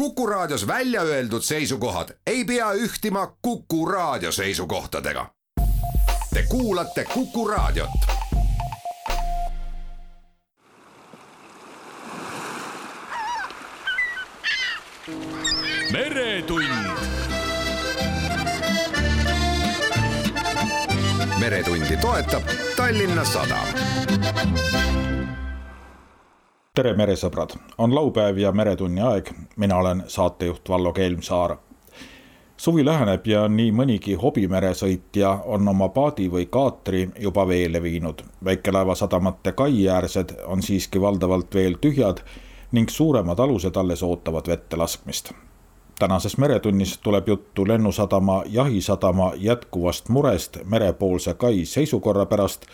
Kuku Raadios välja öeldud seisukohad ei pea ühtima Kuku Raadio seisukohtadega. Te kuulate Kuku Raadiot. meretund meretundi toetab Tallinna Sadam. Tere, meresõbrad, on laupäev ja Meretunni aeg. mina olen saatejuht Vallo Kelmsaar. suvi läheneb ja nii mõnigi hobimeresõitja on oma paadi või kaatri juba veele viinud. väikelaevasadamate kaiäärsed on siiski valdavalt veel tühjad ning suuremad alused alles ootavad vette laskmist tänases Meretunnis tuleb juttu Lennusadama jahisadama jätkuvast murest merepoolse kai seisukorra pärast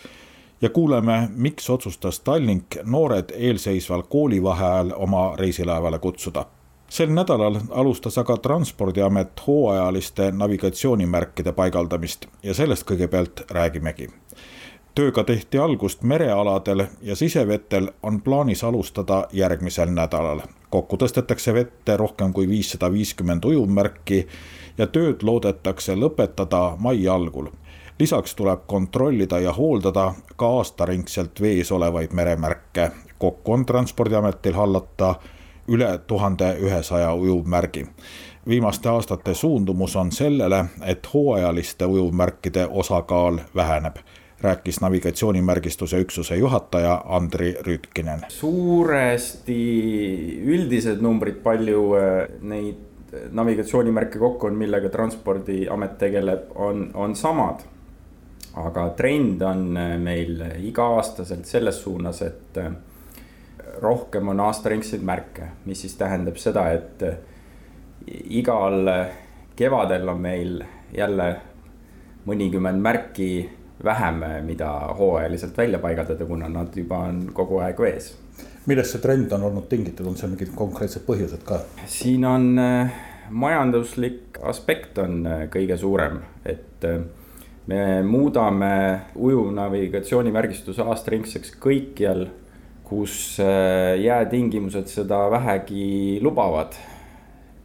ja kuuleme, miks otsustas Tallink noored eelseisval koolivaheajal oma reisilaevale kutsuda. sel nädalal alustas aga Transpordiamet hooajaliste navigatsioonimärkide paigaldamist ja sellest kõigepealt räägimegi tööga tehti algust merealadel ja sisevetel on plaanis alustada järgmisel nädalal. kokku tõstetakse vette rohkem kui viissada viiskümmend ujuvmärki ja tööd loodetakse lõpetada mai algul. Lisaks tuleb kontrollida ja hooldada ka aastaringselt vees olevaid meremärke. kokku on Transpordiametil hallata üle tuhande ühesaja ujuvmärgi viimaste aastate suundumus on sellele, et hooajaliste ujuvmärkide osakaal väheneb rääkis navigatsioonimärgistuse üksuse juhataja Andri Rüütkinen. suuresti üldised numbrid, palju äh, neid navigatsioonimärke kokku on, millega Transpordiamet tegeleb, on, on samad. Aga trend on äh, meil iga-aastaselt selles suunas, et äh, rohkem on aastaringseid märke, mis siis tähendab seda, et igal kevadel on meil jälle mõnikümmend märki vähem, mida hooajaliselt välja paigaldada, kuna nad juba on kogu aeg vees. millest see trend on olnud tingitud, on seal mingid konkreetsed põhjused ka? siin on äh, majanduslik aspekt on äh, kõige suurem, et äh, me muudame ujuvnavigatsioonimärgistuse aastaringseks kõikjal, kus jäätingimused seda vähegi lubavad.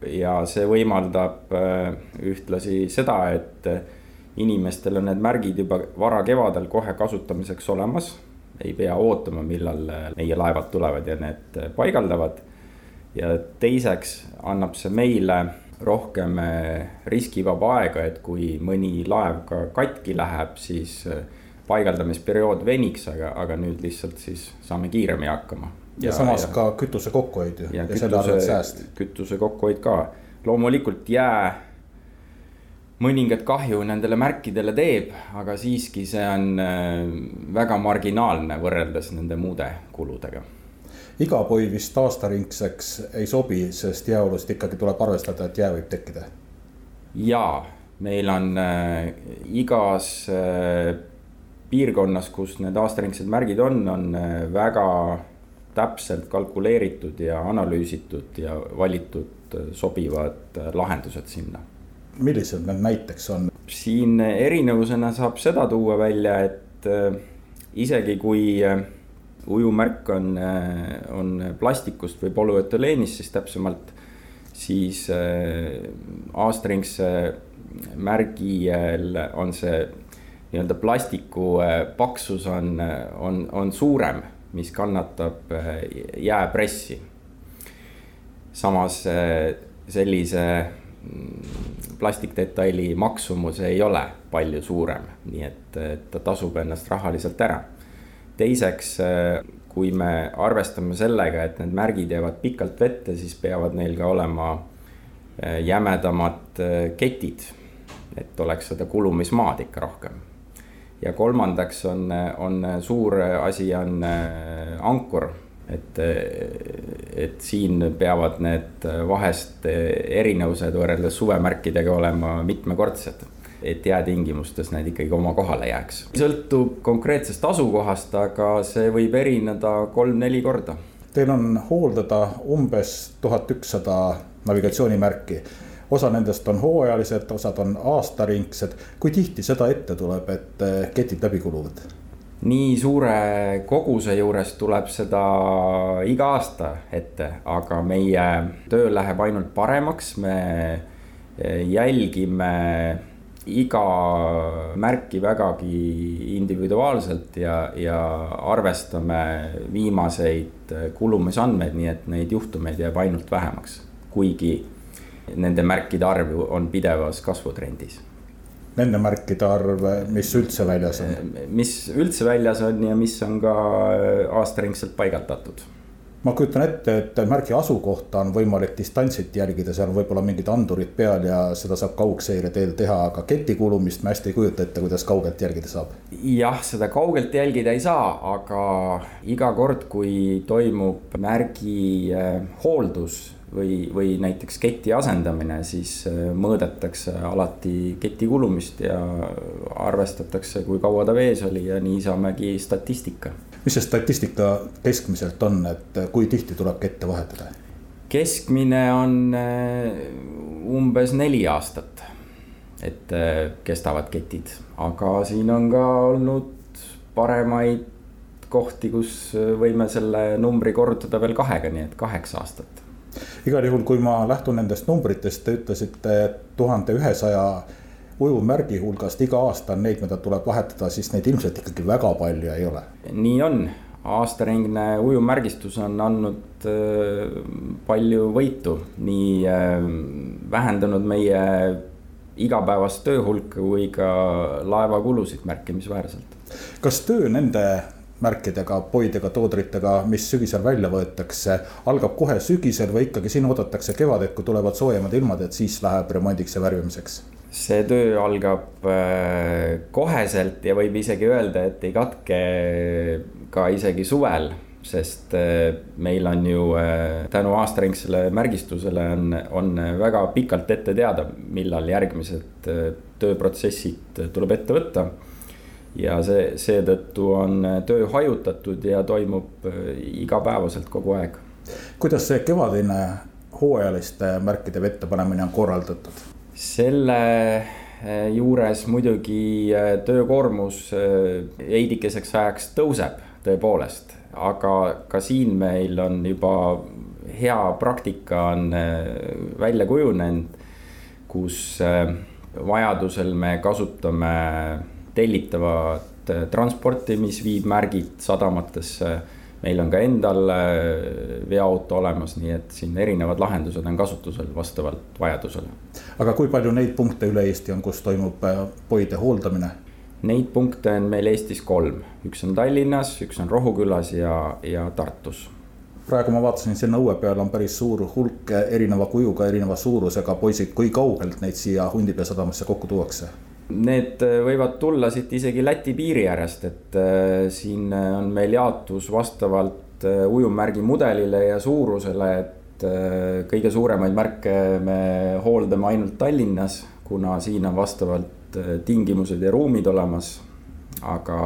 ja see võimaldab ühtlasi seda, et inimestel on need märgid juba varakevadel kohe kasutamiseks olemas. ei pea ootama, millal meie laevad tulevad ja need paigaldavad. ja teiseks annab see meile rohkem riskivaba aega, et kui mõni laev ka katki läheb, siis paigaldamisperiood veniks, aga, aga nüüd lihtsalt siis saame kiiremini hakkama. ja, samas ja, ka kütuse kokkuhoid ju ja, ja sääst. kütuse kokkuhoid ka, loomulikult jää mõningat kahju nendele märkidele teeb, aga siiski see on äh, väga marginaalne võrreldes nende muude kuludega. Igapoi vist aastaringseks ei sobi, sest jääolust ikkagi tuleb arvestada, et jää võib tekkida. jaa, meil on äh, igas äh, piirkonnas, kus need aastaringsed märgid on, on äh, väga täpselt kalkuleeritud ja analüüsitud ja valitud äh, sobivad äh, lahendused sinna millised need näiteks on? siin erinevusena saab seda tuua välja, et äh, isegi kui äh, ujumärk on, äh, on plastikust või polüetüleenist, siis täpsemalt, siis aastaringse märgil on see nii-öelda plastiku paksus on, on, on suurem, mis kannatab jääpressi. samas sellise plastikdetaili maksumus ei ole palju suurem, nii et ta tasub ennast rahaliselt ära. Teiseks, kui me arvestame sellega, et need märgid jäävad pikalt vette, siis peavad neil ka olema eh, jämedamad eh, ketid. et oleks seda kulumismaad ikka rohkem. ja kolmandaks on, on suur asi, on ankur et, et siin peavad need vahest erinevused võrreldes suvemärkidega olema mitmekordsed. Et jäätingimustes need ikkagi oma kohale jääks. sõltub konkreetsest asukohast, aga see võib erineda kolm-neli korda. Teil on hooldada umbes tuhat ükssada navigatsioonimärki osa nendest on hooajalised, osad on aastaringsed. kui tihti seda ette tuleb, et ketid läbi kuluvad? nii suure koguse juures tuleb seda iga aasta ette, aga meie töö läheb ainult paremaks, me jälgime iga märki vägagi individuaalselt ja, ja arvestame viimaseid kulumisandmeid, nii et neid juhtumeid jääb ainult vähemaks. kuigi nende märkide arv on pidevas kasvutrendis nende märkide arv, mis üldse väljas on? mis üldse väljas on ja mis on ka aastaringselt paigaldatud. Ma kujutan ette, et märgi asukohta on võimalik distantsilt jälgida, seal on võib-olla mingid andurid peal ja seda saab kaugseire teel teha, aga keti kulumist ma hästi ei kujuta ette, kuidas kaugelt jälgida saab. jah, seda kaugelt jälgida ei saa, aga iga kord, kui toimub märgi eh, hooldus või, või näiteks keti asendamine, siis äh, mõõdetakse alati keti kulumist ja arvestatakse, kui kaua ta vees oli ja nii saamegi statistika. mis see statistika keskmiselt on, et kui tihti tuleb kette vahetada? keskmine on äh, umbes neli aastat, et äh, kestavad ketid, aga siin on ka olnud paremaid kohti, kus võime selle numbri korrutada veel kahega, nii et kaheksa aastat igal juhul, kui ma lähtun nendest numbritest, te ütlesite tuhande ühesaja ujuvmärgi hulgast iga aasta on neid, mida tuleb vahetada, siis neid ilmselt ikkagi väga palju ei ole. nii on, aastaringne ujuvmärgistus on andnud äh, palju võitu, nii äh, vähendanud meie igapäevast töö hulka kui ka laevakulusid märkimisväärselt. kas töö nende märkidega, poidega, toodritega, mis sügisel välja võetakse, algab kohe sügisel või ikkagi siin oodatakse kevadet, kui tulevad soojemad ilmad, et siis läheb remondiks ja värvimiseks? see töö algab äh, koheselt ja võib isegi öelda, et ei katke ka isegi suvel, sest äh, meil on ju äh, tänu aastaringsele märgistusele on, on väga pikalt ette teada, millal järgmised tööprotsessid tuleb ette võtta ja see, seetõttu on töö hajutatud ja toimub äh, igapäevaselt kogu aeg. kuidas see kevadine hooajaliste märkide vette panemine on korraldatud? selle äh, juures muidugi äh, töökoormus veidikeseks ajaks tõuseb tõepoolest, aga ka siin meil on juba hea praktika on välja kujunenud, kus vajadusel me kasutame tellitavat äh, transporti, mis viib märgid sadamatesse. meil on ka endal äh, veoauto olemas, nii et siin erinevad lahendused on kasutusel vastavalt vajadusele. aga kui palju neid punkte üle Eesti on, kus toimub äh, poide hooldamine? Neid punkte on meil Eestis kolm, üks on Tallinnas, üks on Rohukülas ja, ja Tartus praegu ma vaatasin, sinna õue peal on päris suur hulk erineva kujuga, erineva suurusega poisid, kui kaugelt neid siia Hundipea sadamasse kokku tuuakse? Need äh, võivad tulla siit isegi Läti piiri äärest, et äh, siin äh, on meil jaotus vastavalt ujuvmärgi mudelile ja suurusele, et kõige suuremaid märke me hooldame ainult Tallinnas, kuna siin on vastavalt tingimused ja ruumid olemas. aga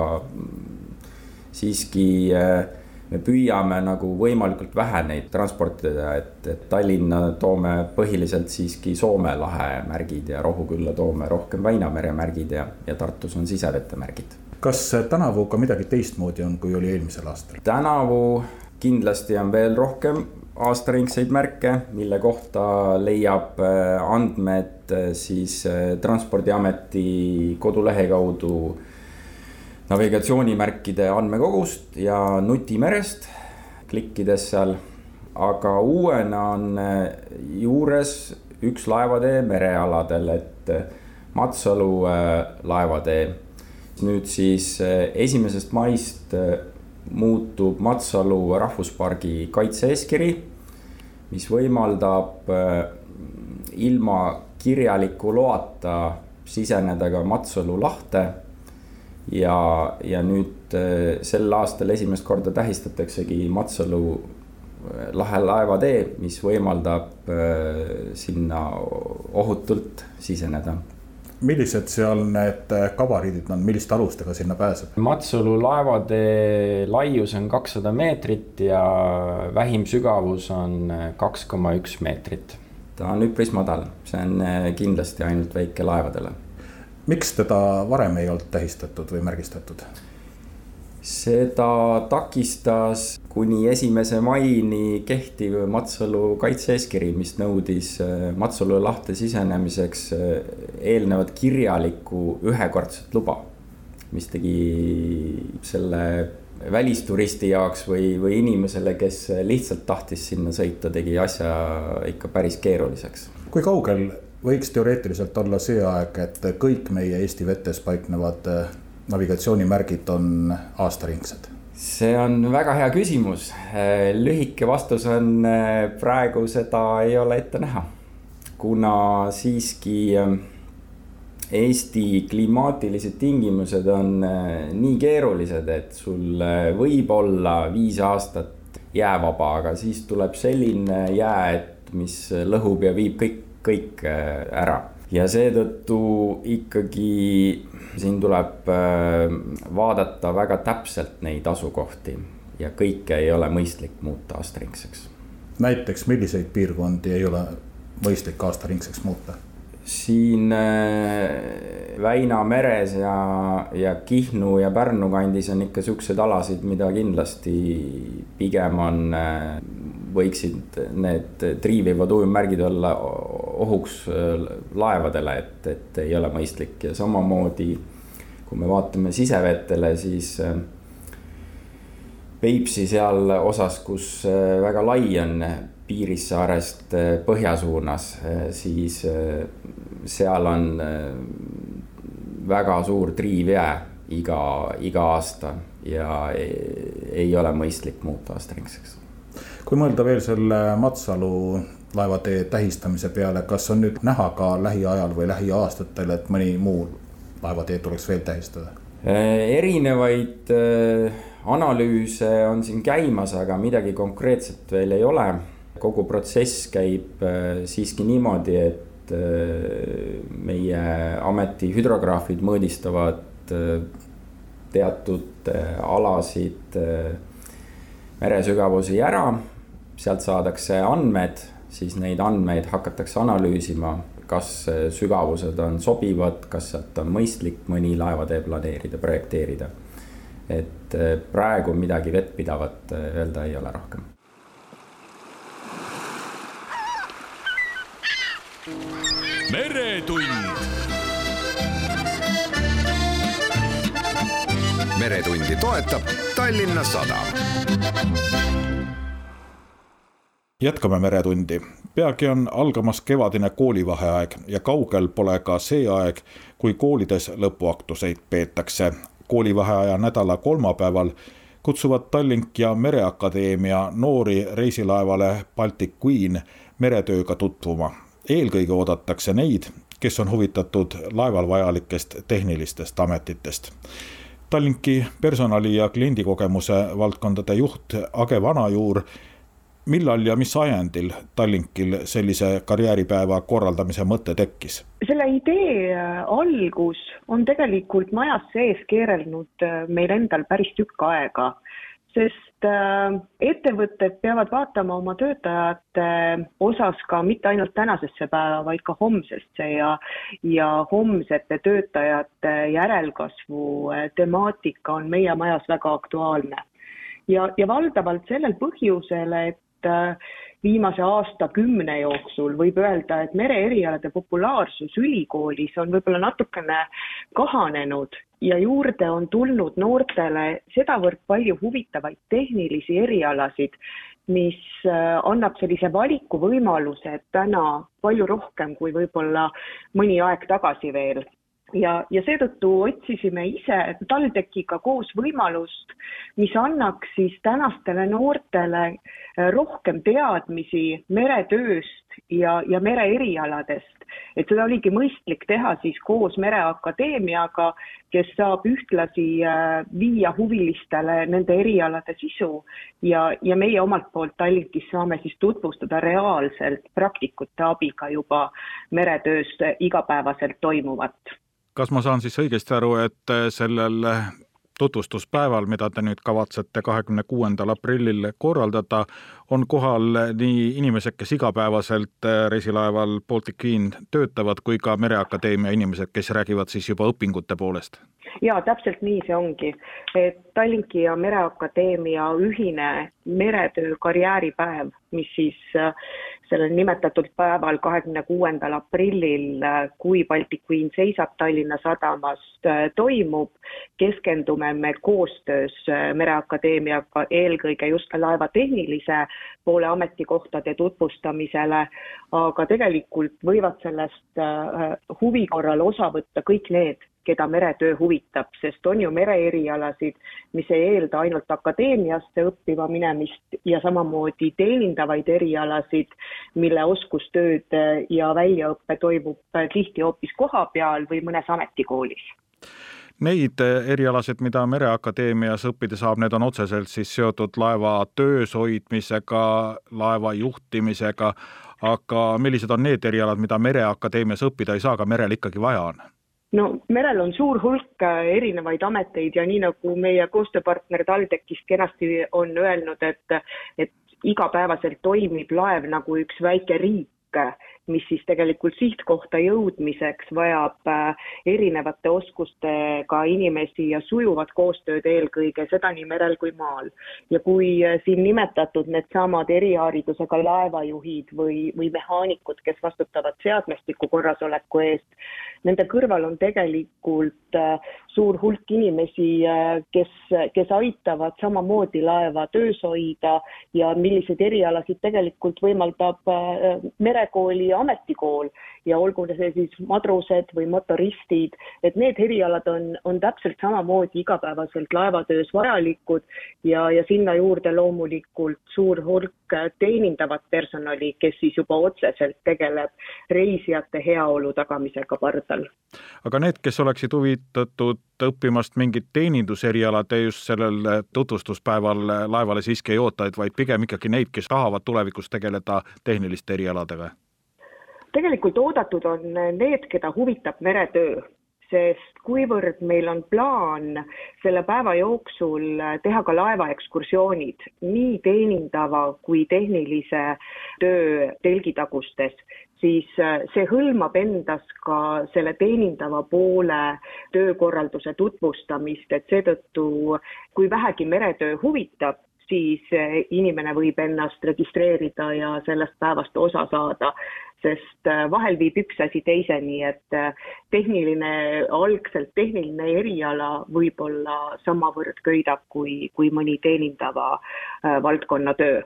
siiski äh, me püüame nagu võimalikult vähe neid transportida, et, et Tallinna toome põhiliselt siiski Soome lahe märgid ja Rohukülla toome rohkem Väinamere märgid ja, ja Tartus on sisevete märgid. kas tänavu ka midagi teistmoodi on, kui oli eelmisel aastal? tänavu kindlasti on veel rohkem aastaringseid märke, mille kohta leiab äh, andmed äh, siis äh, Transpordiameti kodulehe kaudu navigatsioonimärkide andmekogust ja nutimerest, klikkides seal. aga uuena on äh, juures üks laevatee merealadel, et äh, Matsalu äh, laevatee. nüüd siis esimesest maist muutub Matsalu rahvuspargi kaitse-eeskiri, mis võimaldab ilma kirjaliku loata siseneda ka Matsalu lahte ja, ja nüüd äh, sel aastal esimest korda tähistataksegi Matsalu äh, lahe laevatee, mis võimaldab äh, sinna ohutult siseneda millised seal need gabariidid on, milliste alustega sinna pääseb? Matsalu laevatee laius on kakssada meetrit ja vähim sügavus on kaks koma üks meetrit. ta on üpris madal, see on kindlasti ainult väikelaevadele miks teda varem ei olnud tähistatud või märgistatud? seda takistas kuni esimese maini kehtiv Matsalu kaitse-eeskiri, mis nõudis äh, Matsalu lahte sisenemiseks äh, eelnevat kirjalikku ühekordset luba. mis tegi selle välisturisti jaoks või, või inimesele, kes lihtsalt tahtis sinna sõita, tegi asja ikka päris keeruliseks. kui kaugel võiks teoreetiliselt olla see aeg, et kõik meie Eesti vetes paiknevad äh, navigatsioonimärgid on aastaringsed? see on väga hea küsimus. Äh, lühike vastus on äh, praegu seda ei ole ette näha. kuna siiski Eesti klimaatilised tingimused on nii keerulised, et sul võib olla viis aastat jäävaba, aga siis tuleb selline jää, et mis lõhub ja viib kõik kõik äh, ära ja seetõttu ikkagi siin tuleb äh, vaadata väga täpselt neid asukohti ja kõike ei ole mõistlik muuta aastaringseks. näiteks milliseid piirkondi ei ole mõistlik aastaringseks muuta? Siin äh, Väina meres ja, ja Kihnu ja Pärnu kandis on ikka siukseid alasid, mida kindlasti pigem on võiksid need triivivad ujuvmärgid olla ohuks äh, laevadele, et, et ei ole mõistlik. Ja samamoodi kui me vaatame sisevetele, siis äh, Peipsi seal osas, kus äh, väga lai on Piirissaarest põhja suunas, siis seal on väga suur triivjää iga, iga aasta ja ei, ei ole mõistlik muuta aastaringseks kui mõelda veel selle Matsalu laevatee tähistamise peale, kas on nüüd näha ka lähiajal või lähiaastatel, et mõni muu laevatee tuleks veel tähistada? Äh, erinevaid analüüse on siin käimas, aga midagi konkreetset veel ei ole. Kogu protsess käib äh, siiski niimoodi, et meie ameti hüdrograafid mõõdistavad teatud alasid meresügavusi ära sealt saadakse andmed, siis neid andmeid hakatakse analüüsima, kas sügavused on sobivad, kas sealt on mõistlik mõni laevatee planeerida, projekteerida. et praegu midagi vettpidavat öelda ei ole rohkem. Meretund. meretundi toetab Tallinna Sadam jätkame Meretundi. peagi on algamas kevadine koolivaheaeg ja kaugel pole ka see aeg, kui koolides lõpuaktuseid peetakse. koolivaheaja nädala kolmapäeval kutsuvad Tallink ja Mereakadeemia noori reisilaevale Baltic Queen meretööga tutvuma. Eelkõige oodatakse neid, kes on huvitatud laeval vajalikest tehnilistest ametitest Tallinki personali ja kliendikogemuse valdkondade juht Age Vanajuur millal ja mis ajendil Tallinkil sellise karjääripäeva korraldamise mõte tekkis? selle idee äh, algus on tegelikult majas sees keerelnud äh, meil endal päris tükk aega, sest äh, ettevõtted peavad vaatama oma töötajate osas ka mitte ainult tänasesse päeva, vaid ka homsesse ja, ja homsete töötajate järelkasvu temaatika on meie majas väga aktuaalne. Ja, ja valdavalt sellel põhjusel, et Äh, viimase aastakümne jooksul võib öelda, et mereerialade populaarsus ülikoolis on võib-olla natukene kahanenud ja juurde on tulnud noortele sedavõrd palju huvitavaid tehnilisi erialasid, mis äh, annab sellise valikuvõimaluse täna palju rohkem kui võib-olla mõni aeg tagasi veel ja, ja seetõttu otsisime ise TalTechiga koos võimalust, mis annaks siis tänastele noortele äh, rohkem teadmisi meretööst ja, ja mereerialadest. et seda oligi mõistlik teha siis koos Mereakadeemiaga, kes saab ühtlasi äh, viia huvilistele nende erialade sisu ja, ja meie omalt poolt Tallinkis saame siis tutvustada reaalselt praktikute abiga juba meretöös igapäevaselt toimuvat kas ma saan siis õigesti aru, et sellel tutvustuspäeval, mida te nüüd kavatsete kahekümne kuuendal aprillil korraldada, on kohal nii inimesed, kes igapäevaselt reisilaeval Baltic Queen töötavad, kui ka Mereakadeemia inimesed, kes räägivad siis juba õpingute poolest? jaa, täpselt nii see ongi, et Tallinki ja Mereakadeemia ühine meretöö karjääripäev, mis siis äh, sellel nimetatud päeval, kahekümne kuuendal aprillil, äh, kui Baltic Queen seisab Tallinna sadamas, äh, toimub, keskendume me koostöös Mereakadeemiaga eelkõige just laeva tehnilise poole ametikohtade tutvustamisele, aga tegelikult võivad sellest huvi korral osa võtta kõik need, keda meretöö huvitab, sest on ju mereerialasid, mis ei eelda ainult akadeemiasse õppima minemist ja samamoodi teenindavaid erialasid, mille oskustööd ja väljaõpe toimub tihti hoopis kohapeal või mõnes ametikoolis Neid erialasid, mida Mereakadeemias õppida saab, need on otseselt siis seotud laeva töös hoidmisega, laeva juhtimisega, aga millised on need erialad, mida Mereakadeemias õppida ei saa, aga merel ikkagi vaja on? No merel on suur hulk äh, erinevaid ameteid ja nii nagu meie koostööpartner TalTechist kenasti on öelnud, et, et igapäevaselt toimib laev nagu üks väike riik mis siis tegelikult sihtkohta jõudmiseks vajab äh, erinevate oskustega inimesi ja sujuvat koostööd eelkõige, seda nii merel kui maal. ja kui äh, siin nimetatud needsamad eriharidusega laevajuhid või, või mehaanikud, kes vastutavad seadmestiku korrasoleku eest, nende kõrval on tegelikult äh, suur hulk inimesi, kes, kes aitavad samamoodi laeva töös hoida ja milliseid erialasid tegelikult võimaldab merekooli ametikool ja olgu see siis madrused või motoristid, et need erialad on, on täpselt samamoodi igapäevaselt laevatöös vajalikud ja, ja sinna juurde loomulikult suur hulk teenindavat personali, kes siis juba otseselt tegeleb reisijate heaolu tagamisega pardal. aga need, kes oleksid huvitatud õppimast mingit teeninduseriala, te just sellel tutvustuspäeval laevale siiski ei oota, et vaid pigem ikkagi neid, kes tahavad tulevikus tegeleda tehniliste erialadega? Tegelikult oodatud on need, keda huvitab meretöö, sest kuivõrd meil on plaan selle päeva jooksul teha ka laevaekskursioonid nii teenindava kui tehnilise töö telgitagustes, siis see hõlmab endas ka selle teenindava poole töökorralduse tutvustamist, et seetõttu kui vähegi meretöö huvitab, siis inimene võib ennast registreerida ja sellest päevast osa saada sest äh, vahel viib üks asi teiseni, et äh, tehniline, algselt tehniline eriala võib-olla samavõrd köidab kui, kui mõni teenindava valdkonna töö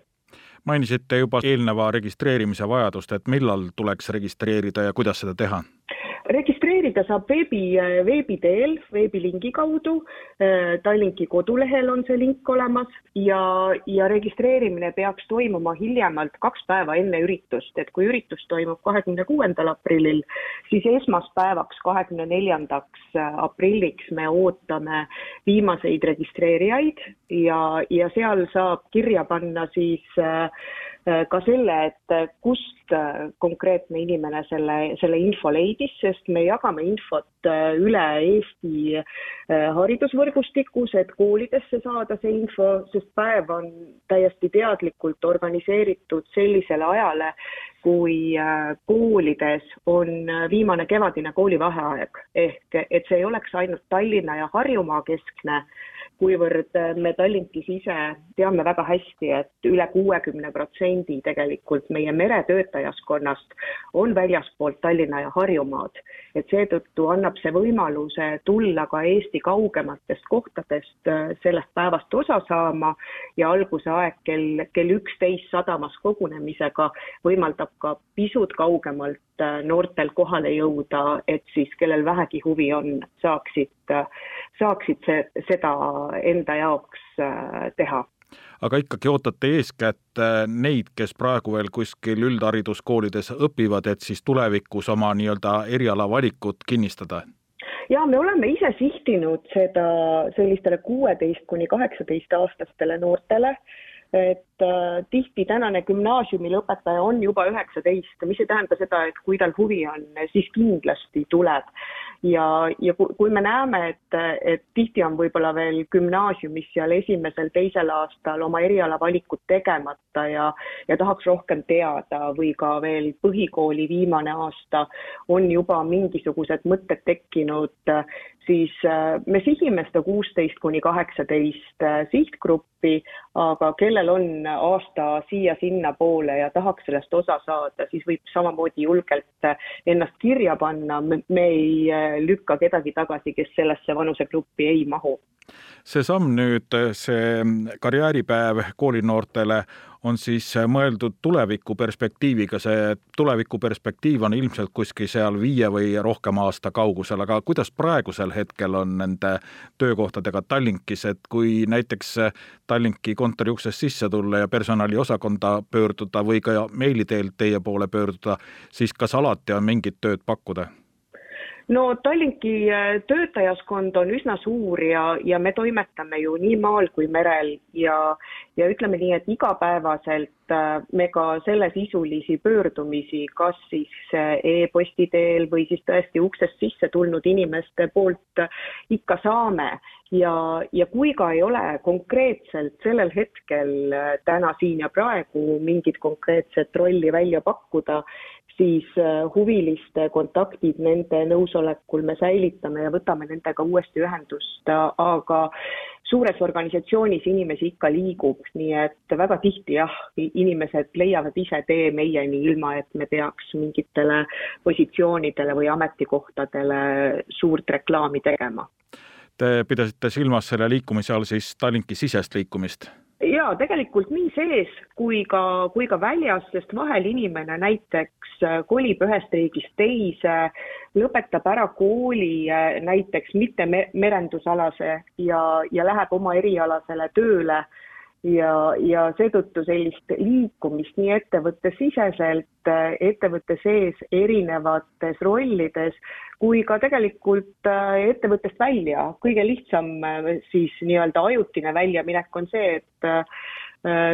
mainisite juba eelneva registreerimise vajadust, et millal tuleks registreerida ja kuidas seda teha? Registreerida saab veebi, veebi teel, veebilingi kaudu. Äh, Tallinki kodulehel on see link olemas ja, ja registreerimine peaks toimuma hiljemalt kaks päeva enne üritust, et kui üritus toimub kahekümne kuuendal aprillil, siis esmaspäevaks, kahekümne neljandaks aprilliks me ootame viimaseid registreerijaid ja, ja seal saab kirja panna siis äh, Äh, ka selle, et äh, kust äh, konkreetne inimene selle, selle info leidis, sest me jagame infot üle Eesti haridusvõrgustikus, et koolidesse saada see info, sest päev on täiesti teadlikult organiseeritud sellisele ajale, kui koolides on viimane kevadine koolivaheaeg. Ehk et see ei oleks ainult Tallinna ja Harjumaa keskne kuivõrd äh, me Tallinkis ise teame väga hästi, et üle kuuekümne protsendi tegelikult meie meretöötajaskonnast on väljaspoolt Tallinna ja Harjumaad. et seetõttu annab see võimaluse tulla ka Eesti kaugematest kohtadest äh, sellest päevast osa saama ja alguse aeg kell, kell üksteist sadamas kogunemisega võimaldab ka pisut kaugemalt äh, noortel kohale jõuda, et siis kellel vähegi huvi on, saaksid, saaksid see, seda enda jaoks äh, teha aga ikkagi ootate eeskätt äh, neid, kes praegu veel kuskil üldhariduskoolides õpivad, et siis tulevikus oma nii-öelda erialavalikut kinnistada? ja me oleme ise sihtinud seda sellistele kuueteist kuni kaheksateist aastastele noortele et äh, tihti tänane gümnaasiumi lõpetaja on juba üheksateist, mis ei tähenda seda, et kui tal huvi on, siis kindlasti tuleb. ja, ja kui me näeme, et, et tihti on võib-olla veel gümnaasiumis seal esimesel-teisel aastal oma erialavalikut tegemata ja, ja tahaks rohkem teada või ka veel põhikooli viimane aasta on juba mingisugused mõtted tekkinud, siis äh, me sihime seda kuusteist kuni kaheksateist äh, sihtgruppi, aga kellel on aasta siia-sinnapoole ja tahaks sellest osa saada, siis võib samamoodi julgelt äh, ennast kirja panna, me ei lükka kedagi tagasi, kes sellesse vanusegruppi ei mahu. See samm nüüd, see karjääripäev koolinoortele on siis mõeldud tulevikuperspektiiviga, see tulevikuperspektiiv on ilmselt kuskil seal viie või rohkem aasta kaugusel, aga kuidas praegusel hetkel on nende töökohtadega Tallinkis, et kui näiteks Tallinki kontori uksest sisse tulla ja personaliosakonda pöörduda või ka meili teel teie poole pöörduda, siis kas alati on mingit tööd pakkuda? No Tallinki äh, töötajaskond on üsna suur ja, ja me toimetame ju nii maal kui merel ja, ja ütleme nii, et igapäevaselt me ka sellesisulisi pöördumisi, kas siis äh, e-posti teel või siis tõesti uksest sisse tulnud inimeste poolt ikka saame. Ja, ja kui ka ei ole konkreetselt sellel hetkel täna siin ja praegu mingit konkreetset rolli välja pakkuda, siis äh, huviliste kontaktid nende nõusolekul me säilitame ja võtame nendega uuesti ühendust, aga suures organisatsioonis inimesi ikka liigub, nii et väga tihti jah, inimesed leiavad ise tee meieni, ilma et me peaks mingitele positsioonidele või ametikohtadele suurt reklaami tegema. Te pidasite silmas selle liikumise all siis Tallinki sisest liikumist? Jaa, tegelikult nii sees kui ka, kui ka väljas, sest vahel inimene näiteks äh, kolib ühest riigist teise, lõpetab ära kooli äh, näiteks mitte merendusalase ja, ja läheb oma erialasele tööle ja, ja seetõttu sellist liikumist nii ettevõtte siseselt, ettevõtte sees erinevates rollides kui ka tegelikult äh, ettevõttest välja. kõige lihtsam äh, siis nii-öelda ajutine väljaminek on see, et äh,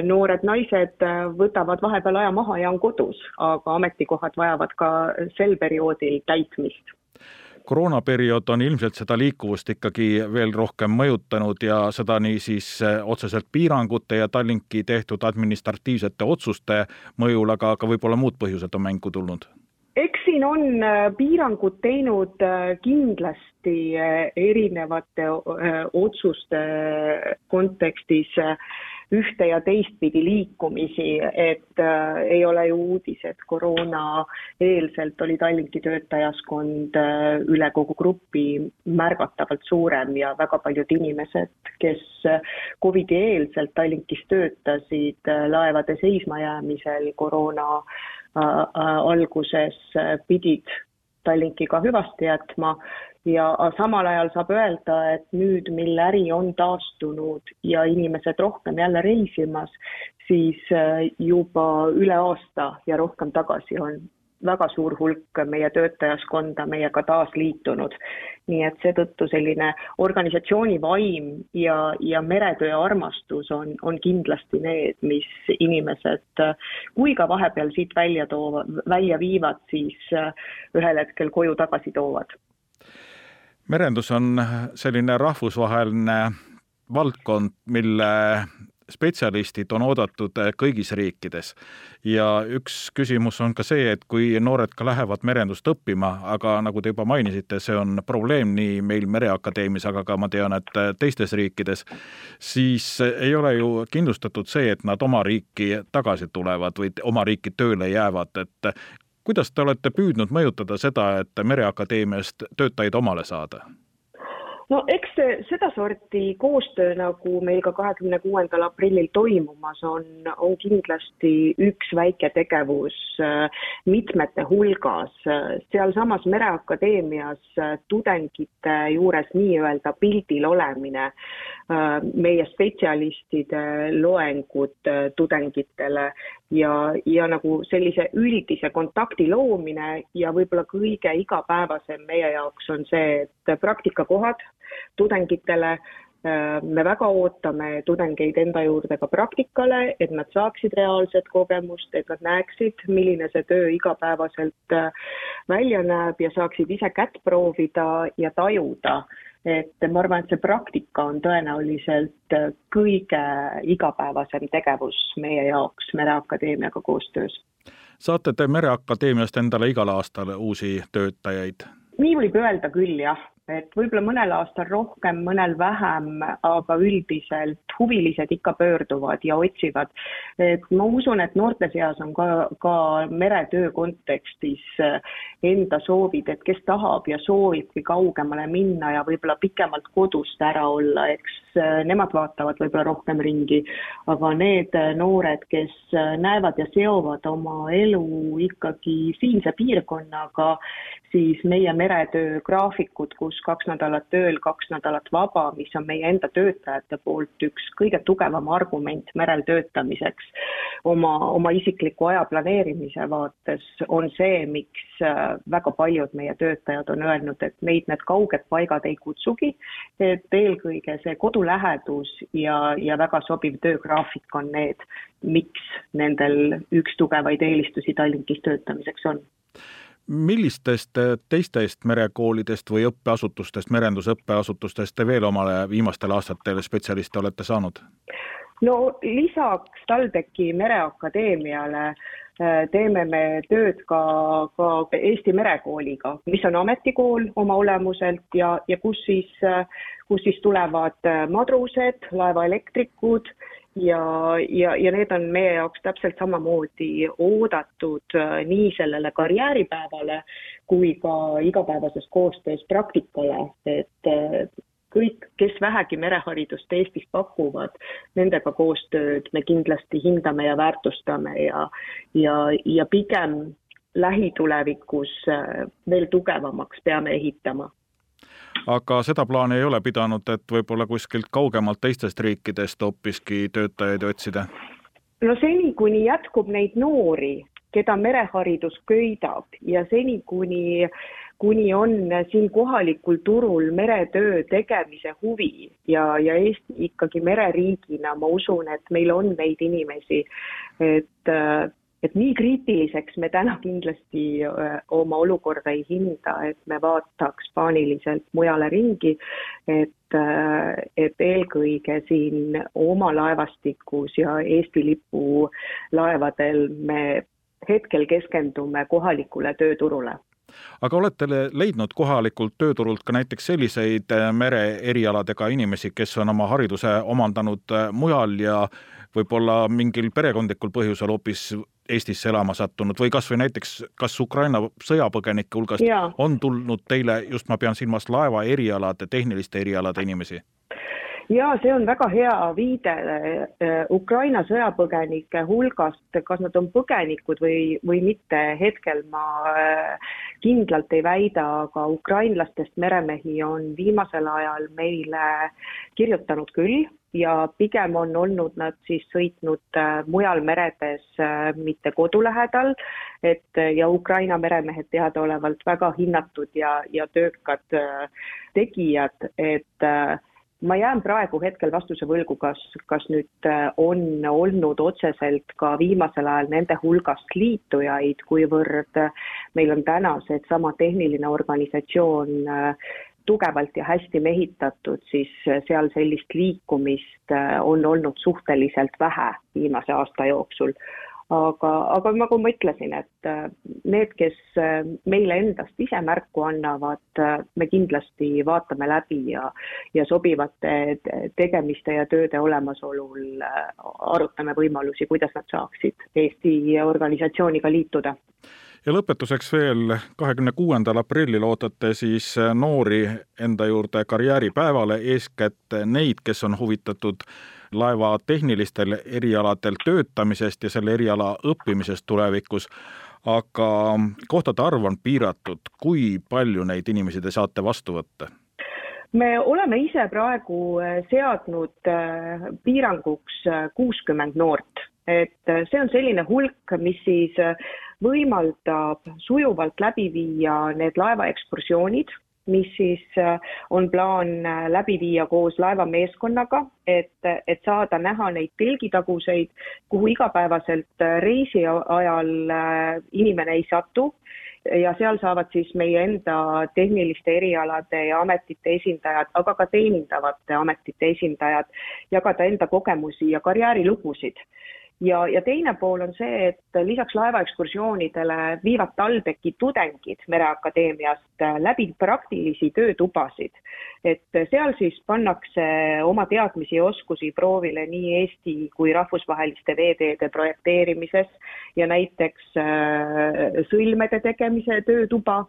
noored naised võtavad vahepeal aja maha ja on kodus, aga ametikohad vajavad ka sel perioodil täitmist koroonaperiood on ilmselt seda liikuvust ikkagi veel rohkem mõjutanud ja seda nii siis eh, otseselt piirangute ja Tallinki tehtud administratiivsete otsuste mõjul, aga ka võib-olla muud põhjused on mängu tulnud? eks siin on eh, piirangud teinud eh, kindlasti erinevate otsuste kontekstis ühte ja teistpidi liikumisi, et äh, ei ole ju uudis, et koroona-eelselt oli Tallinki töötajaskond äh, üle kogu grupi märgatavalt suurem ja väga paljud inimesed, kes äh, Covidi eelselt Tallinkis töötasid äh, laevade seismajäämisel koroona äh, äh, alguses, pidid Tallinkiga hüvasti jätma ja samal ajal saab öelda, et nüüd, mil äri on taastunud ja inimesed rohkem jälle reisimas, siis äh, juba üle aasta ja rohkem tagasi on väga suur hulk meie töötajaskonda meiega taas liitunud. nii et seetõttu selline organisatsiooni vaim ja, ja meretöö armastus on, on kindlasti need, mis inimesed, kui ka vahepeal siit välja toovad, välja viivad, siis äh, ühel hetkel koju tagasi toovad merendus on selline rahvusvaheline valdkond, mille spetsialistid on oodatud kõigis riikides. ja üks küsimus on ka see, et kui noored ka lähevad merendust õppima, aga nagu te juba mainisite, see on probleem nii meil Mereakadeemias, aga ka ma tean, et teistes riikides, siis ei ole ju kindlustatud see, et nad oma riiki tagasi tulevad või oma riiki tööle jäävad, et kuidas te olete püüdnud mõjutada seda, et Mereakadeemiast töötajaid omale saada? No eks sedasorti koostöö, nagu meil ka kahekümne kuuendal aprillil toimumas on, on kindlasti üks väike tegevus äh, mitmete hulgas. sealsamas Mereakadeemias äh, tudengite juures nii-öelda pildil olemine, äh, meie spetsialistide loengud tudengitele ja, ja nagu sellise üldise kontakti loomine ja võib-olla kõige igapäevasem meie jaoks on see, et praktikakohad tudengitele me väga ootame tudengeid enda juurde ka praktikale, et nad saaksid reaalset kogemust, et nad näeksid, milline see töö igapäevaselt välja näeb ja saaksid ise kätt proovida ja tajuda et ma arvan, et see praktika on tõenäoliselt kõige igapäevasem tegevus meie jaoks Mereakadeemiaga koostöös. saate te Mereakadeemiast endale igal aastal uusi töötajaid? nii võib öelda küll, jah et võib-olla mõnel aastal rohkem, mõnel vähem, aga üldiselt huvilised ikka pöörduvad ja otsivad. et ma usun, et noorte seas on ka, ka meretöö kontekstis eh, enda soovid, et kes tahab ja soovibki kaugemale minna ja võib-olla pikemalt kodust ära olla, eks nemad vaatavad võib-olla rohkem ringi, aga need noored, kes näevad ja seovad oma elu ikkagi siinse piirkonnaga, siis meie meretöö graafikud, kus kaks nädalat tööl, kaks nädalat vaba, mis on meie enda töötajate poolt üks kõige tugevam argument merel töötamiseks oma, oma isikliku aja planeerimise vaates, on see, miks äh, väga paljud meie töötajad on öelnud, et neid need kauged paigad ei kutsugi, et eelkõige see kodulähedus ja, ja väga sobiv töögraafik on need, miks nendel üks tugevaid eelistusi Tallinkis töötamiseks on millistest teistest merekoolidest või õppeasutustest, merendusõppeasutustest te veel omale viimastel aastatel spetsialiste olete saanud? no lisaks TalTechi Mereakadeemiale äh, teeme me tööd ka, ka Eesti Merekooliga, mis on ametikool oma olemuselt ja, ja kus siis, äh, kus siis tulevad äh, madrused, laevaelektrikud ja, ja, ja need on meie jaoks täpselt samamoodi oodatud äh, nii sellele karjääripäevale kui ka igapäevases koostöös praktikale, et äh, kõik, kes vähegi mereharidust Eestis pakuvad, nendega koostööd me kindlasti hindame ja väärtustame ja, ja, ja pigem lähitulevikus äh, veel tugevamaks peame ehitama aga seda plaani ei ole pidanud, et võib-olla kuskilt kaugemalt teistest riikidest hoopiski töötajaid otsida? no seni, kuni jätkub neid noori, keda mereharidus köidab ja seni, kuni kuni on siin kohalikul turul meretöö tegemise huvi ja, ja Eesti ikkagi mereriigina, ma usun, et meil on neid inimesi, et et nii kriitiliseks me täna kindlasti oma olukorda ei hinda, et me vaataks paaniliselt mujale ringi, et, et eelkõige siin oma laevastikus ja Eesti lipu laevadel me hetkel keskendume kohalikule tööturule aga olete leidnud kohalikult tööturult ka näiteks selliseid mereerialadega inimesi, kes on oma hariduse omandanud mujal ja võib-olla mingil perekondlikul põhjusel hoopis Eestisse elama sattunud või kas või näiteks, kas Ukraina sõjapõgenike hulgast ja. on tulnud teile, just ma pean silmas laeva erialade, tehniliste erialade inimesi? ja see on väga hea viide Ukraina sõjapõgenike hulgast, kas nad on põgenikud või, või mitte, hetkel ma äh, kindlalt ei väida, aga ukrainlastest meremehi on viimasel ajal meile kirjutanud küll ja pigem on olnud nad siis sõitnud äh, mujal meredes, äh, mitte kodu lähedal, et äh, ja Ukraina meremehed teadaolevalt väga hinnatud ja, ja töökad tegijad, et ma jään praegu hetkel vastuse võlgu, kas, kas nüüd on olnud otseselt ka viimasel ajal nende hulgast liitujaid, kuivõrd meil on täna seesama tehniline organisatsioon tugevalt ja hästi mehitatud, siis seal sellist liikumist äh, on olnud suhteliselt vähe viimase aasta jooksul. Aga, aga nagu ma ütlesin, et äh, need, kes äh, meile endast ise märku annavad, me kindlasti vaatame läbi ja, ja sobivate tegemiste ja tööde olemasolul arutame võimalusi, kuidas nad saaksid Eesti organisatsiooniga liituda. Ja lõpetuseks veel, kahekümne kuuendal aprillil ootate siis noori enda juurde karjääripäevale, eeskätt neid, kes on huvitatud laeva tehnilistel erialadel töötamisest ja selle eriala õppimisest tulevikus, aga kohtade arv on piiratud, kui palju neid inimesi te saate vastu võtta? me oleme ise praegu seadnud äh, piiranguks äh, kuuskümmend noort, et äh, see on selline hulk, mis siis võimaldab sujuvalt läbi viia need laevaekskursioonid, mis siis on plaan läbi viia koos laevameeskonnaga, et, et saada näha neid telgitaguseid, kuhu igapäevaselt reisi ajal inimene ei satu. Ja seal saavad siis meie enda tehniliste erialade ja ametite esindajad, aga ka teenindavate ametite esindajad jagada enda kogemusi ja karjäärilugusid ja, ja teine pool on see, et lisaks laevaekskursioonidele viivad TalTechi tudengid Mereakadeemiast läbi praktilisi töötubasid. et seal siis pannakse oma teadmisi ja oskusi proovile nii Eesti kui rahvusvaheliste veeteede projekteerimises ja näiteks äh, sõlmede tegemise töötuba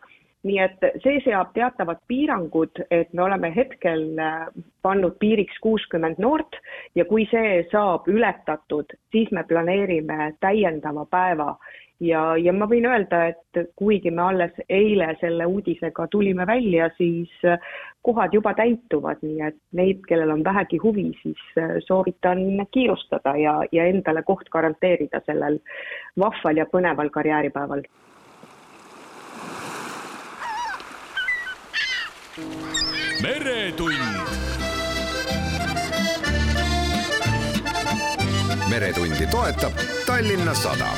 nii et see seab teatavad piirangud, et me oleme hetkel äh, pannud piiriks kuuskümmend noort ja kui see saab ületatud, siis me planeerime täiendava päeva. Ja, ja ma võin öelda, et kuigi me alles eile selle uudisega tulime välja, siis äh, kohad juba täituvad, nii et neid, kellel on vähegi huvi, siis äh, soovitan kiirustada ja, ja endale koht garanteerida sellel vahval ja põneval karjääripäeval meretund. meretundi toetab Tallinna Sadam.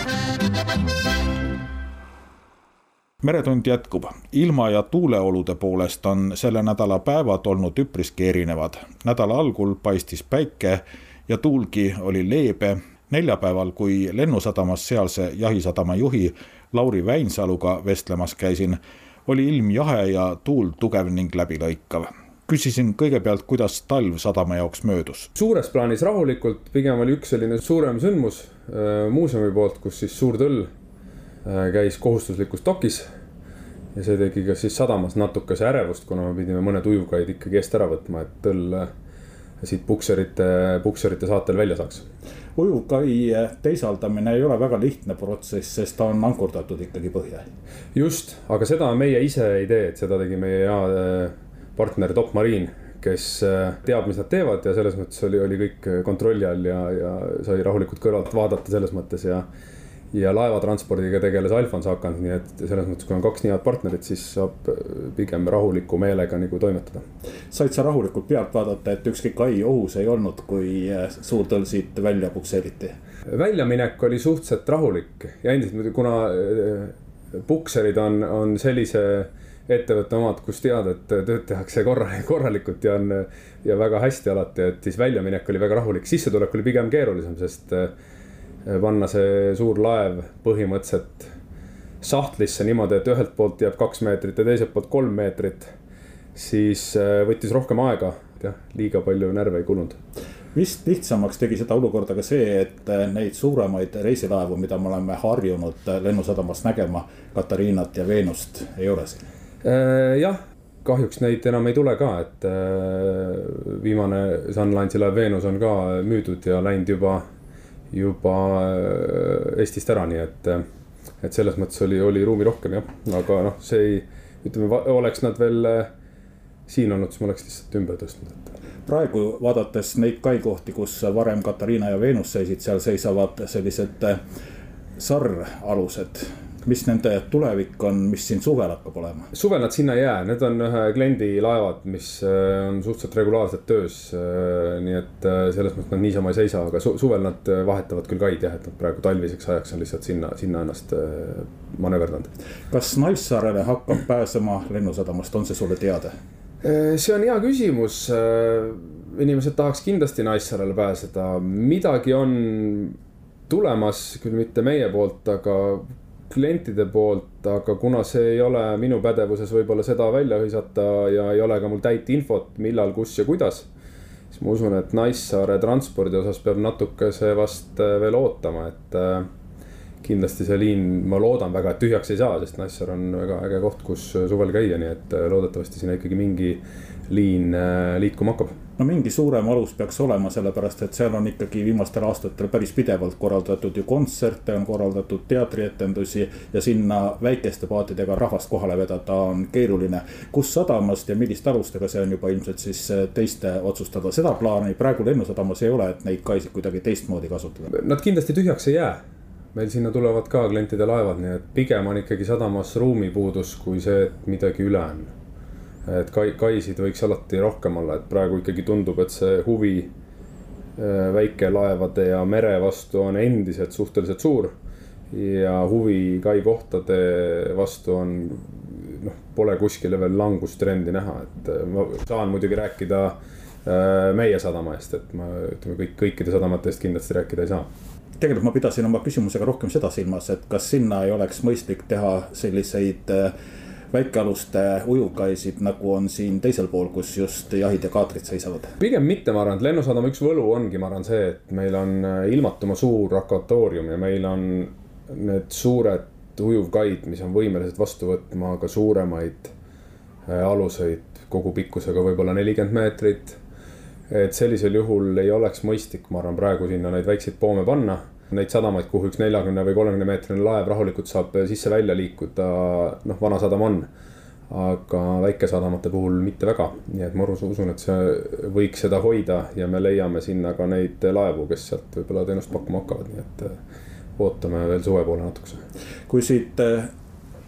meretund jätkub. ilma ja tuuleolude poolest on selle nädala päevad olnud üpriski erinevad. nädala algul paistis päike ja tuulgi oli leebe. neljapäeval, kui Lennusadamas sealse jahisadama juhi Lauri Väinsaluga vestlemas käisin oli ilm jahe ja tuul tugev ning läbilõikav. Küsisin kõigepealt, kuidas talv sadama jaoks möödus. suures plaanis rahulikult, pigem oli üks selline suurem sündmus äh, muuseumi poolt, kus siis suur tõll äh, käis kohustuslikus dokis. ja see tegi ka siis sadamas natukese ärevust, kuna me pidime mõned ujuvkaid ikkagi eest ära võtma, et tõll äh, siit pukserite, pukserite saatel välja saaks. ujuvkai teisaldamine ei ole väga lihtne protsess, sest ta on ankurdatud ikkagi põhja. just, aga seda meie ise ei tee, et seda tegi meie hea partner Top Marine kes äh, teab, mis nad teevad ja selles mõttes oli, oli kõik kontrolli all ja, ja sai rahulikult kõrvalt vaadata selles mõttes ja ja laevatranspordiga tegeles Alfons Akand, nii et selles mõttes, kui on kaks nii head partnerit, siis saab äh, pigem rahuliku meelega nagu toimetada. said sa rahulikult pealt vaadata, et ükski kai ohus ei olnud, kui äh, suur tõll siit välja pukseeriti? väljaminek oli suhteliselt rahulik ja endiselt kuna äh, pukserid on, on sellise ettevõtte omad, kus tead, et tööd tehakse korra-, korralikult ja on ja väga hästi alati, et siis väljaminek oli väga rahulik, sissetulek oli pigem keerulisem, sest panna see suur laev põhimõtteliselt sahtlisse niimoodi, et ühelt poolt jääb kaks meetrit ja teiselt poolt kolm meetrit. siis äh, võttis rohkem aega, jah, liiga palju närve ei kulunud. vist lihtsamaks tegi seda olukorda ka see, et äh, neid suuremaid reisilaevu, mida me oleme harjunud äh, lennusadamas nägema, Katariinat ja Veenust ei ole siin. Jah, kahjuks neid enam ei tule ka, et viimane Sunline'i laev Veenus on ka müüdud ja läinud juba juba äh, Eestist ära, nii et, äh, et selles mõttes oli, oli ruumi rohkem jah, aga noh, see ei, ütleme, oleks nad veel äh, siin olnud, siis ma oleks lihtsalt ümber tõstnud, et praegu vaadates neid kaikohti, kus varem Katariina ja Veenus seisid, seal seisavad sellised sarralused mis nende tulevik on, mis siin suvel hakkab olema? suvel nad sinna ei jää, need on ühe kliendi laevad, mis äh, on suhteliselt regulaarselt töös. Äh, nii et äh, selles mõttes nad niisama ei seisa, aga su suvel nad vahetavad küll kaid jah, et nad praegu talviseks ajaks on lihtsalt sinna, sinna ennast manööverdanud. kas Naissaarele hakkab pääsema lennusadamast, on see sulle teada? see on hea küsimus. inimesed tahaks kindlasti Naissaarele pääseda, midagi on tulemas, küll mitte meie poolt, aga klientide poolt, aga kuna see ei ole minu pädevuses võib-olla seda välja hõisata ja ei ole ka mul täit infot, millal, kus ja kuidas. siis ma usun, et Naissaare transpordi osas peab natukese vast äh, veel ootama, et äh, kindlasti see liin, ma loodan väga, et tühjaks ei saa, sest Naissaar on väga äge koht, kus suvel käia, nii et äh, loodetavasti sinna ikkagi mingi liin liikuma hakkab no mingi suurem alus peaks olema, sellepärast et seal on ikkagi viimastel aastatel päris pidevalt korraldatud ju kontserte, on korraldatud teatrietendusi. ja sinna väikeste paatidega rahvast kohale vedada on keeruline. kus sadamast ja milliste alustega, see on juba ilmselt siis äh, teiste otsustada, seda plaani praegu Lennusadamas ei ole, et neid kaisid kuidagi teistmoodi kasutada. Nad kindlasti tühjaks ei jää meil sinna tulevad ka klientide laevad, nii et pigem on ikkagi sadamas ruumipuudus kui see, et midagi üle on et kai, kaisid võiks alati rohkem olla, et praegu ikkagi tundub, et see huvi äh, väikelaevade ja mere vastu on endiselt suhteliselt suur. ja huvi kai kohtade vastu on, noh, pole kuskile veel langustrendi näha, et äh, ma saan muidugi rääkida äh, meie sadama eest, et ma ütleme kõik, kõikide sadamate eest kindlasti rääkida ei saa tegelikult ma pidasin oma küsimusega rohkem seda silmas, et kas sinna ei oleks mõistlik teha selliseid äh, väikealuste ujuvkaisid, nagu on siin teisel pool, kus just jahid ja kaatrid seisavad? pigem mitte, ma arvan, et Lennusadama üks võlu ongi, ma arvan, see, et meil on äh, ilmatuma suur akvatoorium ja meil on need suured ujuvkaid, mis on võimelised vastu võtma ka suuremaid äh, aluseid kogupikkusega võib-olla nelikümmend meetrit et sellisel juhul ei oleks mõistlik, ma arvan, praegu sinna neid väikseid poome panna. Neid sadamaid, kuhu üks neljakümne või kolmekümne meetrine laev rahulikult saab sisse-välja liikuda, noh, Vanasadam on. aga väikesadamate puhul mitte väga, nii et ma usun, et see võiks seda hoida ja me leiame sinna ka neid laevu, kes sealt võib-olla teenust pakkuma hakkavad, nii et äh, ootame veel suve poole natukese. kui siit äh,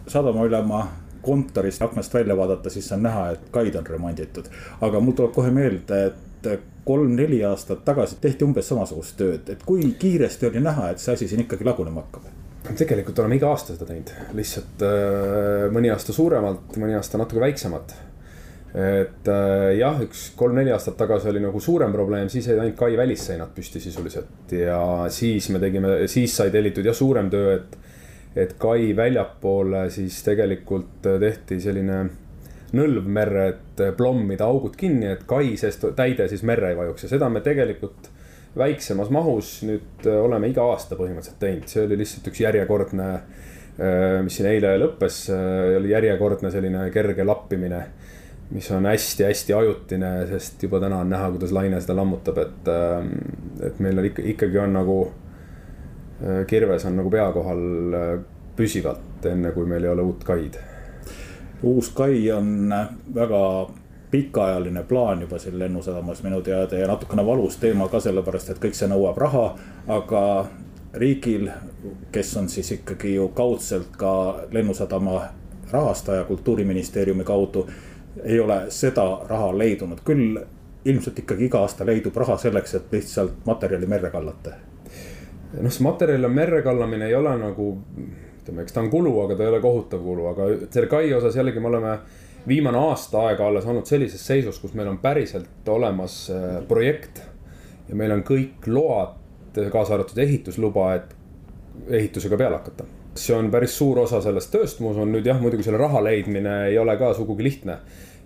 sadamaülema kontorist aknast välja vaadata, siis on näha, et kaid on remonditud. aga mul tuleb kohe meelde, et et kolm-neli aastat tagasi tehti umbes samasugust tööd, et kui kiiresti oli näha, et see asi siin ikkagi lagunema hakkab? tegelikult oleme iga aasta seda teinud, lihtsalt äh, mõni aasta suuremalt, mõni aasta natuke väiksemalt. et äh, jah, üks kolm-neli aastat tagasi oli nagu suurem probleem, siis jäid ainult kai välisseinad püsti sisuliselt ja siis me tegime, siis sai tellitud jah, suurem töö, et. et kai väljapoole siis tegelikult tehti selline nõlv merre, et plommida augud kinni, et kai seest täide siis merre ei vajuks ja seda me tegelikult väiksemas mahus nüüd äh, oleme iga aasta põhimõtteliselt teinud, see oli lihtsalt üks järjekordne, äh, mis siin eile lõppes, oli järjekordne selline kerge lappimine mis on hästi-hästi ajutine, sest juba täna on näha, kuidas laine seda lammutab, et, et meil on ikka, ikkagi on nagu. kirves on nagu pea kohal püsivalt, enne kui meil ei ole uut kaid uus kai on väga pikaajaline plaan juba siin lennusadamas minu teada ja natukene valus teema ka sellepärast, et kõik see nõuab raha, aga riigil, kes on siis ikkagi ju kaudselt ka lennusadama rahastaja kultuuriministeeriumi kaudu, ei ole seda raha leidunud, küll ilmselt ikkagi iga aasta leidub raha selleks, et lihtsalt materjali merre kallata. noh, see materjali merre kallamine ei ole nagu ütleme, eks ta on kulu, aga ta ei ole kohutav kulu, aga selle kai osas jällegi me oleme viimane aasta aega alles olnud sellises seisus, kus meil on päriselt olemas äh, projekt. ja meil on kõik load, kaasa arvatud ehitusluba, et ehitusega peale hakata. see on päris suur osa sellest tööst, ma usun, nüüd jah, muidugi selle raha leidmine ei ole ka sugugi lihtne.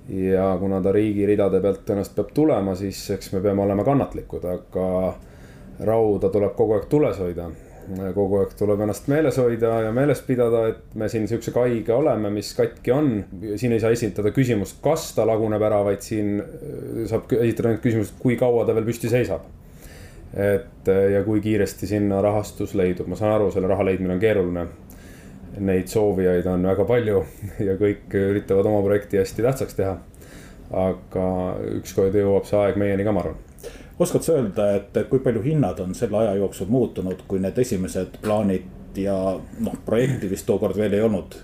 ja kuna ta riigi ridade pealt tõenäoliselt peab tulema, siis eks me peame olema kannatlikud, aga rauda tuleb kogu aeg tules hoida kogu aeg tuleb ennast meeles hoida ja meeles pidada, et me siin sihukese kaiga oleme, mis katki on. siin ei saa esitada küsimust, kas ta laguneb ära, vaid siin äh, saab esitada ainult küsimust, kui kaua ta veel püsti seisab. et äh, ja kui kiiresti sinna rahastus leidub, ma saan aru, selle raha leidmine on keeruline. Neid soovijaid on väga palju ja kõik üritavad oma projekti hästi tähtsaks teha. aga ükskord jõuab see aeg meieni ka, ma arvan oskad sa öelda, et kui palju hinnad on selle aja jooksul muutunud, kui need esimesed plaanid ja noh, projekti vist tookord veel ei olnud,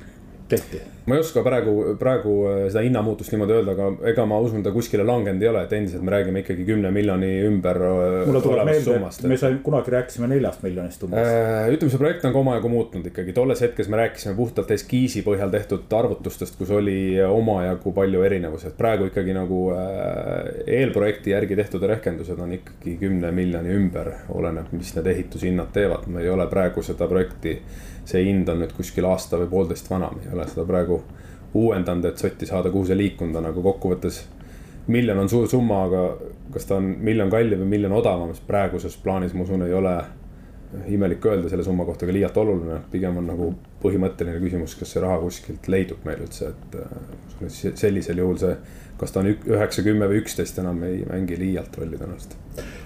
tehti? ma ei oska praegu, praegu äh, seda hinnamuutust niimoodi öelda, aga ega ma usun, ta kuskile langenud ei ole, et endiselt me räägime ikkagi kümne miljoni ümber. Äh, mulle tuleb meelde, et me saime, kunagi rääkisime neljast miljonist umbes äh,. ütleme, see projekt on ka omajagu muutunud ikkagi, tolles hetkes me rääkisime puhtalt eskiisi põhjal tehtud arvutustest, kus oli omajagu palju erinevusi, et praegu ikkagi nagu eelprojekti järgi tehtud rehkendused on ikkagi kümne miljoni ümber, oleneb, mis need ehitushinnad teevad, me ei ole praegu seda projekti see hind on nüüd kuskil aasta või poolteist vana, me ei ole seda praegu uuendanud, et sotti saada, kuhu see liikunud on, aga kokkuvõttes. miljon on suur summa, aga kas ta on miljon kallim või miljon odavam, siis praeguses plaanis ma usun, ei ole imelik öelda selle summa kohta ka liialt oluline, pigem on nagu põhimõtteline küsimus, kas see raha kuskilt leidub meil üldse, et äh, sellisel juhul see. kas ta on üheksa, kümme või üksteist enam ei mängi liialt rolli tõenäoliselt.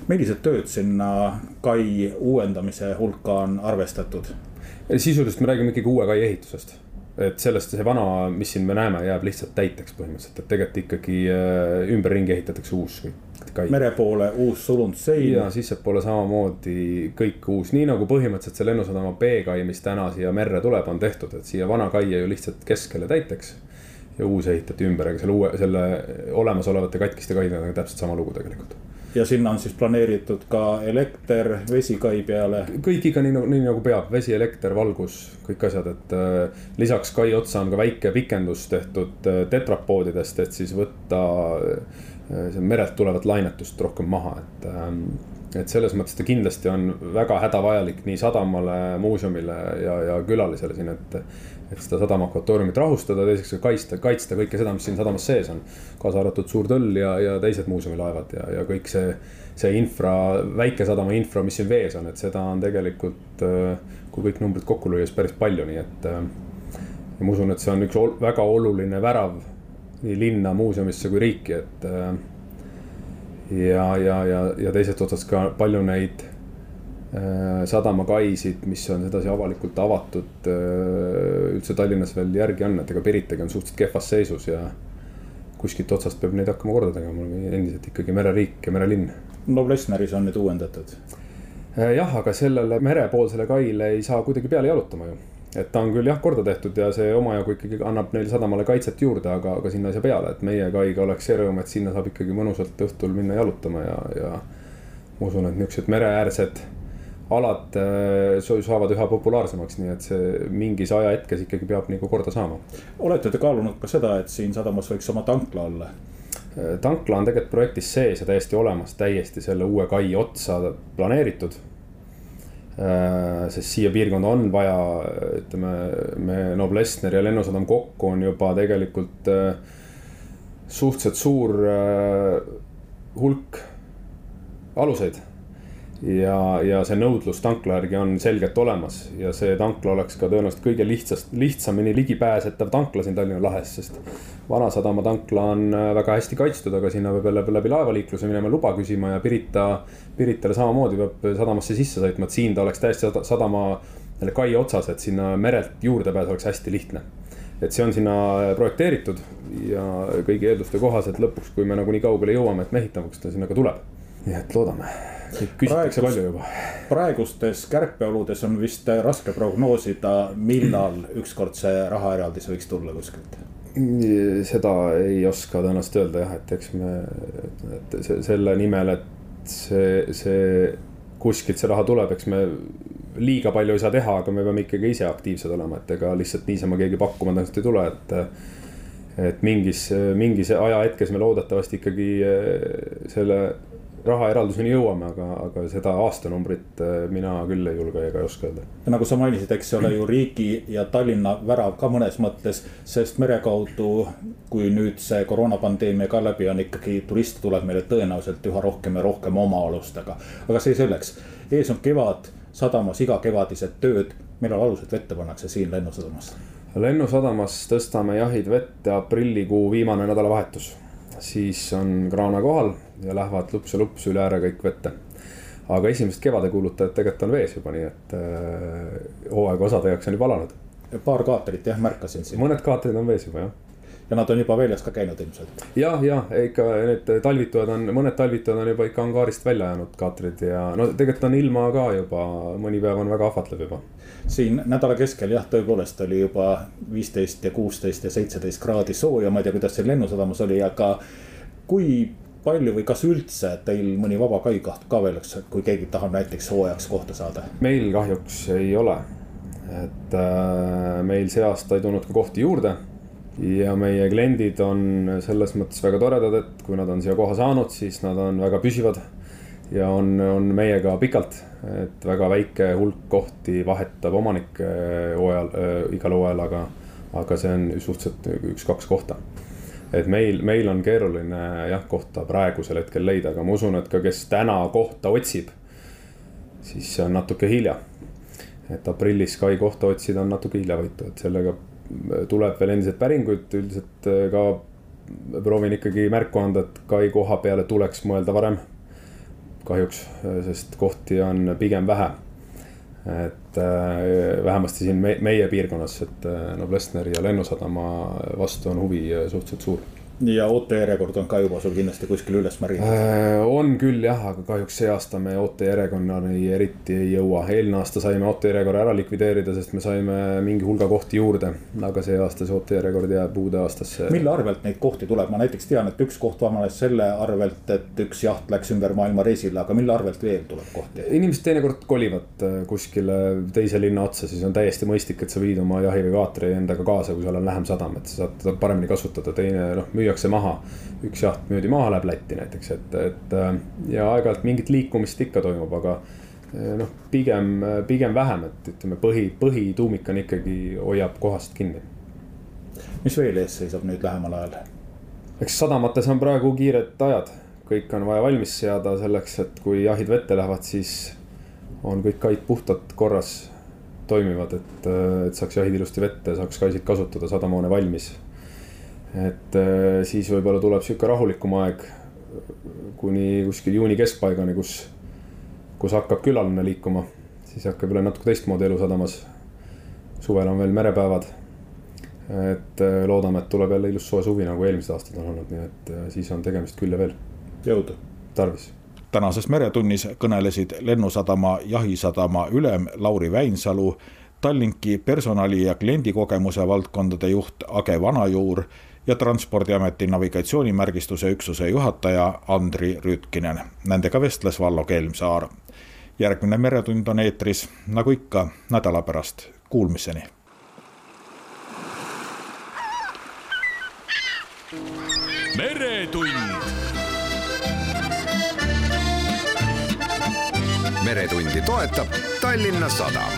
millised tööd sinna kai uuendamise hulka on arvestatud? Sisuliselt me räägime ikkagi uue kai ehitusest. et sellest see vana, mis siin me näeme, jääb lihtsalt täiteks põhimõtteliselt, et tegelikult ikkagi äh, ümberringi ehitatakse uus kai. mere poole uus sulundsein. ja sissepoole samamoodi kõik uus, nii nagu põhimõtteliselt see Lennusadama B-kai, mis täna siia merre tuleb, on tehtud, et siia vana kai ju lihtsalt keskele täiteks. ja uus ehitati ümber, aga selle uue, selle olemasolevate katkiste kaidega on täpselt sama lugu tegelikult ja sinna on siis planeeritud ka elekter, vesi kai peale. kõik ikka nii, nii nagu peab, vesi, elekter, valgus, kõik asjad, et äh, lisaks kai otsa on ka väike pikendus tehtud äh, tetrapoodidest, et siis võtta äh, merelt tulevat lainetust rohkem maha, et ähm, et selles mõttes ta kindlasti on väga hädavajalik nii sadamale, muuseumile ja, ja külalisele siin, et. Et seda sadama akvatooriumit rahustada, teiseks ka kaitsta, kaitsta kõike seda, mis siin sadamas sees on. kaasa arvatud Suur Tõll ja, ja teised muuseumilaevad ja, ja kõik see, see infra, väikesadama infra, mis siin vees on, et seda on tegelikult. kui kõik numbrid kokku lüüa, siis päris palju, nii et. ma usun, et see on üks ol, väga oluline värav nii linna, muuseumisse kui riiki, et ja, ja, ja, ja teisest otsast ka palju neid sadamakaisid, mis on sedasi avalikult avatud äh, üldse Tallinnas veel järgi on, et ega Piritagi on suhteliselt kehvas seisus ja kuskilt otsast peab neid hakkama korda tegema, endiselt ikkagi mereriik ja merelinn. Noblessneris on nüüd uuendatud? Äh, jah, aga sellele merepoolsele kaile ei saa kuidagi peale jalutama ju et ta on küll jah korda tehtud ja see omajagu ikkagi annab neile sadamale kaitset juurde, aga, aga sinna ei saa peale, et meie kaiga oleks see rõõm, et sinna saab ikkagi mõnusalt õhtul minna jalutama ja, ja. ma usun, et niuksed mereäärsed alad äh, saavad üha populaarsemaks, nii et see mingis ajahetkes ikkagi peab nagu korda saama. olete te kaalunud ka seda, et siin sadamas võiks oma tankla olla? Äh, tankla on tegelikult projektis sees ja täiesti olemas, täiesti selle uue kai otsa planeeritud Äh, sest siia piirkonda on vaja, ütleme, me Noblessner ja Lennusadam kokku on juba tegelikult suhteliselt suur hulk aluseid ja, ja see nõudlus tankla järgi on selgelt olemas ja see tankla oleks ka tõenäoliselt kõige lihtsast, lihtsamini ligipääsetav tankla siin Tallinna lahes, sest. Vanasadama tankla on äh, väga hästi kaitstud, aga sinna peab jälle läbi laevaliikluse minema luba küsima ja Pirita, Piritale samamoodi peab sadamasse sisse sõitma, et siin ta oleks täiesti sadama kai otsas, et sinna merelt juurdepääs oleks hästi lihtne et see on sinna projekteeritud ja kõigi eelduste kohaselt lõpuks, kui me nagu nii kaugele jõuame, et mehitamaks ta sinna ka tuleb. nii et loodame küsitakse palju juba. praegustes kärpeoludes on vist raske prognoosida, millal ükskord see rahaeraldis võiks tulla kuskilt seda ei oska tõenäoliselt öelda jah, et eks me, et selle nimel, et see, see kuskilt see raha tuleb, eks me liiga palju ei saa teha, aga me peame ikkagi ise aktiivsed olema, et ega lihtsalt niisama keegi pakkuma tõenäoliselt ei tule, et. et mingis, mingis ajahetkes me loodetavasti ikkagi selle rahaeralduseni jõuame, aga, aga seda aastanumbrit äh, mina küll ei julge ega ei oska öelda. nagu sa mainisid, eks see ole ju riigi ja Tallinna värav ka mõnes mõttes, sest mere kaudu, kui nüüd see koroonapandeemia ka läbi on, ikkagi turiste tuleb meile tõenäoliselt üha rohkem ja rohkem oma alustega. aga see selleks, ees on kevad, sadamas igakevadised tööd, millal alused vette pannakse siin Lennusadamas? lennusadamas tõstame jahid vette aprillikuu viimane nädalavahetus siis on kraana kohal ja lähevad lups ja lups üle ääre kõik vette. aga esimesed kevadekuulutajad tegelikult on vees juba, nii et äh, hooaega osade jaoks on juba alanud. paar kaatrit jah, märkasin siin. mõned kaatrid on vees juba jah ja nad on juba väljas ka käinud ilmselt. jah, ja ikka need talvitujad on, mõned talvitujad on juba ikka angaarist välja jäänud, kaatrid ja no tegelikult on ilma ka juba, mõni päev on väga ahvatlev juba. siin nädala keskel jah, tõepoolest oli juba viisteist ja kuusteist ja seitseteist kraadi sooja, ma ei tea, kuidas seal lennusadamas oli, aga kui palju või kas üldse teil mõni vaba kai koht ka veel, kui keegi tahab näiteks hooajaks kohta saada? meil kahjuks ei ole, et äh, meil see aasta ei tulnud ka kohti juurde ja meie kliendid on selles mõttes väga toredad, et kui nad on siia koha saanud, siis nad on väga püsivad. ja on, on meiega pikalt, et väga väike hulk kohti vahetab omanikke hooajal äh,, igal hooajal, aga, aga see on suhteliselt üks-kaks kohta. et meil, meil on keeruline jah, kohta praegusel hetkel leida, aga ma usun, et ka kes täna kohta otsib, siis see on natuke hilja. et aprillis Sky kohta otsida on natuke hiljavõitu, et sellega tuleb veel endiselt päringuid, üldiselt äh, ka proovin ikkagi märku anda, et kai koha peale tuleks mõelda varem. kahjuks, äh, sest kohti on pigem vähe. et äh, vähemasti siin me, meie piirkonnas, et Noblessneri ja Lennusadama vastu on huvi suhteliselt suur ja ootejärjekord on ka juba sul kindlasti kuskil üles märgitud äh,? on küll jah, aga kahjuks see aasta me ootejärjekonnani eriti ei jõua. eelmine aasta saime ootejärjekorra ära likvideerida, sest me saime mingi hulga kohti juurde. aga see aasta see ootejärjekord jääb uude aastasse. mille arvelt neid kohti tuleb, ma näiteks tean, et üks koht vabanes selle arvelt, et üks jaht läks ümber maailma reisile, aga mille arvelt veel tuleb kohti? inimesed teinekord kolivad äh, kuskile teise linna otsa, siis on täiesti mõistlik, et sa viid oma jahivegaatri endaga kaasa, kui seal on lähem sadam, et sa saad paremini kasutada. teine noh, müüakse maha. üks jaht müüdi maha, läheb Lätti näiteks, et, et äh, ja aeg-ajalt mingit liikumist ikka toimub, aga äh, noh, pigem, pigem vähem, et ütleme, põhi, põhituumik on ikkagi, hoiab kohast kinni. mis veel ees seisab nüüd lähemal ajal? eks sadamates on praegu kiired ajad, kõik on vaja valmis seada selleks, et kui jahid vette lähevad, siis on kõik kaid puhtad, korras, toimivad, et, et saaks jahid ilusti vette, saaks kaisid kasutada, sadamoone valmis et äh, siis võib-olla tuleb sihuke rahulikum aeg kuni kuskil juuni keskpaigani, kus, kus hakkab külaline liikuma, siis hakkab jälle natuke teistmoodi elu sadamas. suvel on veel merepäevad. et äh, loodame, et tuleb jälle ilus soe suvi, nagu eelmised aastad on olnud, nii et äh, siis on tegemist küll ja veel. jõudu. tarvis tänases Meretunnis kõnelesid Lennusadama jahisadama ülem Lauri Väinsalu, Tallinki personali ja kliendikogemuse valdkondade juht Age Vanajuur ja Transpordiameti navigatsioonimärgistuse üksuse juhataja Andri Rütkinen. Nendega vestles Vallo Kelmsaar. järgmine Meretund on eetris, nagu ikka, nädala pärast. Kuulmiseni. meretund. meretundi toetab Tallinna Sadam